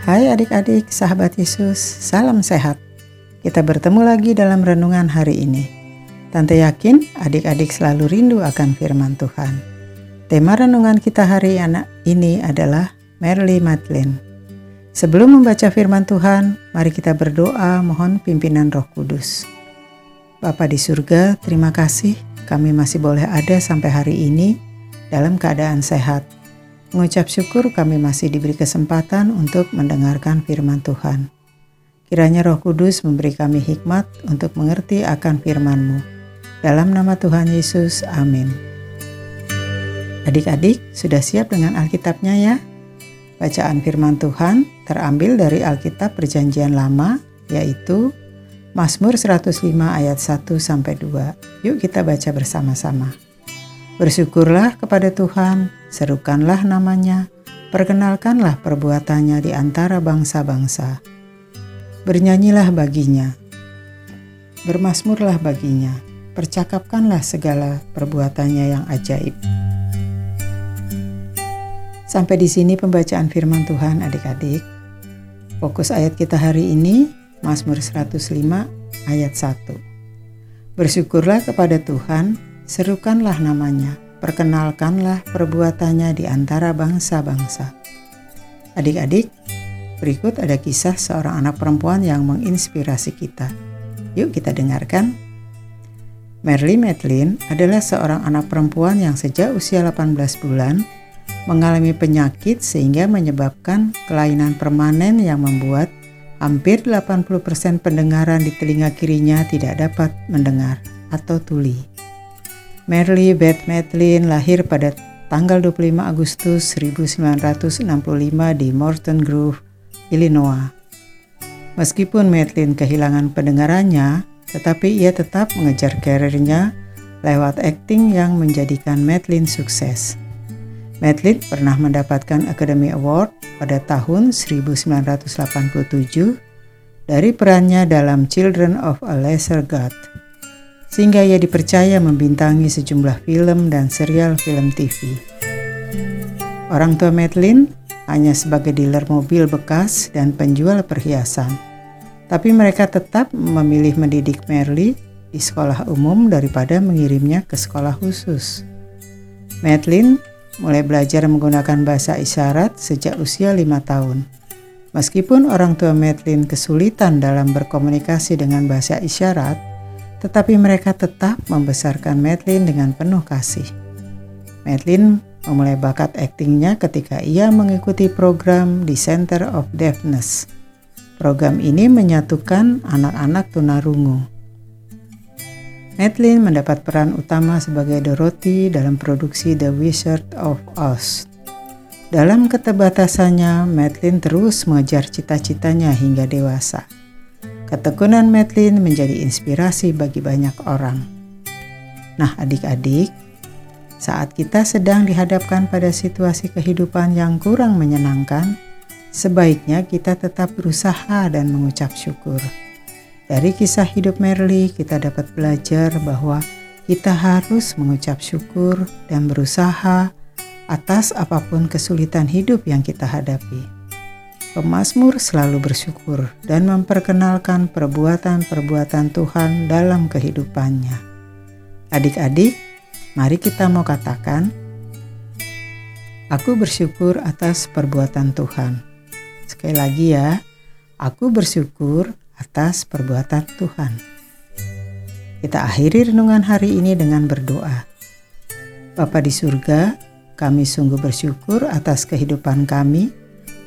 Hai adik-adik, sahabat Yesus, salam sehat. Kita bertemu lagi dalam renungan hari ini. Tante yakin adik-adik selalu rindu akan firman Tuhan. Tema renungan kita hari anak ini adalah Merly Madeline. Sebelum membaca firman Tuhan, mari kita berdoa mohon pimpinan Roh Kudus. Bapa di surga, terima kasih kami masih boleh ada sampai hari ini dalam keadaan sehat Mengucap syukur kami masih diberi kesempatan untuk mendengarkan firman Tuhan. Kiranya roh kudus memberi kami hikmat untuk mengerti akan firman-Mu. Dalam nama Tuhan Yesus, amin. Adik-adik, sudah siap dengan Alkitabnya ya? Bacaan firman Tuhan terambil dari Alkitab Perjanjian Lama, yaitu Mazmur 105 ayat 1 sampai 2. Yuk kita baca bersama-sama. Bersyukurlah kepada Tuhan, serukanlah namanya, perkenalkanlah perbuatannya di antara bangsa-bangsa. Bernyanyilah baginya, bermasmurlah baginya, percakapkanlah segala perbuatannya yang ajaib. Sampai di sini pembacaan firman Tuhan adik-adik. Fokus ayat kita hari ini, Mazmur 105 ayat 1. Bersyukurlah kepada Tuhan, Serukanlah namanya, perkenalkanlah perbuatannya di antara bangsa-bangsa. Adik-adik, berikut ada kisah seorang anak perempuan yang menginspirasi kita. Yuk kita dengarkan. Merly Madeline adalah seorang anak perempuan yang sejak usia 18 bulan mengalami penyakit sehingga menyebabkan kelainan permanen yang membuat hampir 80% pendengaran di telinga kirinya tidak dapat mendengar atau tuli. Merle Beth Madeline lahir pada tanggal 25 Agustus 1965 di Morton Grove, Illinois. Meskipun Madeline kehilangan pendengarannya, tetapi ia tetap mengejar karirnya lewat akting yang menjadikan Madeline sukses. Madeline pernah mendapatkan Academy Award pada tahun 1987 dari perannya dalam Children of a Lesser God sehingga ia dipercaya membintangi sejumlah film dan serial film TV. Orang tua Madeline hanya sebagai dealer mobil bekas dan penjual perhiasan, tapi mereka tetap memilih mendidik Merly di sekolah umum daripada mengirimnya ke sekolah khusus. Madeline mulai belajar menggunakan bahasa isyarat sejak usia lima tahun. Meskipun orang tua Madeline kesulitan dalam berkomunikasi dengan bahasa isyarat, tetapi mereka tetap membesarkan Madeline dengan penuh kasih. Madeline memulai bakat aktingnya ketika ia mengikuti program di Center of Deafness. Program ini menyatukan anak-anak tunarungu. Madeline mendapat peran utama sebagai Dorothy dalam produksi The Wizard of Oz. Dalam keterbatasannya, Madeline terus mengejar cita-citanya hingga dewasa. Ketekunan Madeline menjadi inspirasi bagi banyak orang. Nah, adik-adik, saat kita sedang dihadapkan pada situasi kehidupan yang kurang menyenangkan, sebaiknya kita tetap berusaha dan mengucap syukur. Dari kisah hidup Merly, kita dapat belajar bahwa kita harus mengucap syukur dan berusaha atas apa pun kesulitan hidup yang kita hadapi. Pemazmur selalu bersyukur dan memperkenalkan perbuatan-perbuatan Tuhan dalam kehidupannya. Adik-adik, mari kita mau katakan, Aku bersyukur atas perbuatan Tuhan. Sekali lagi ya, aku bersyukur atas perbuatan Tuhan. Kita akhiri renungan hari ini dengan berdoa. Bapa di surga, kami sungguh bersyukur atas kehidupan kami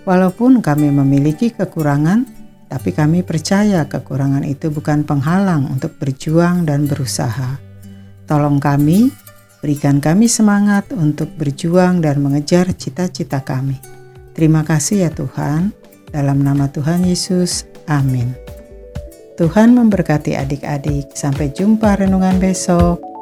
Walaupun kami memiliki kekurangan, tapi kami percaya kekurangan itu bukan penghalang untuk berjuang dan berusaha. Tolong kami, berikan kami semangat untuk berjuang dan mengejar cita-cita kami. Terima kasih ya Tuhan, dalam nama Tuhan Yesus, amin. Tuhan memberkati adik-adik. Sampai jumpa renungan besok.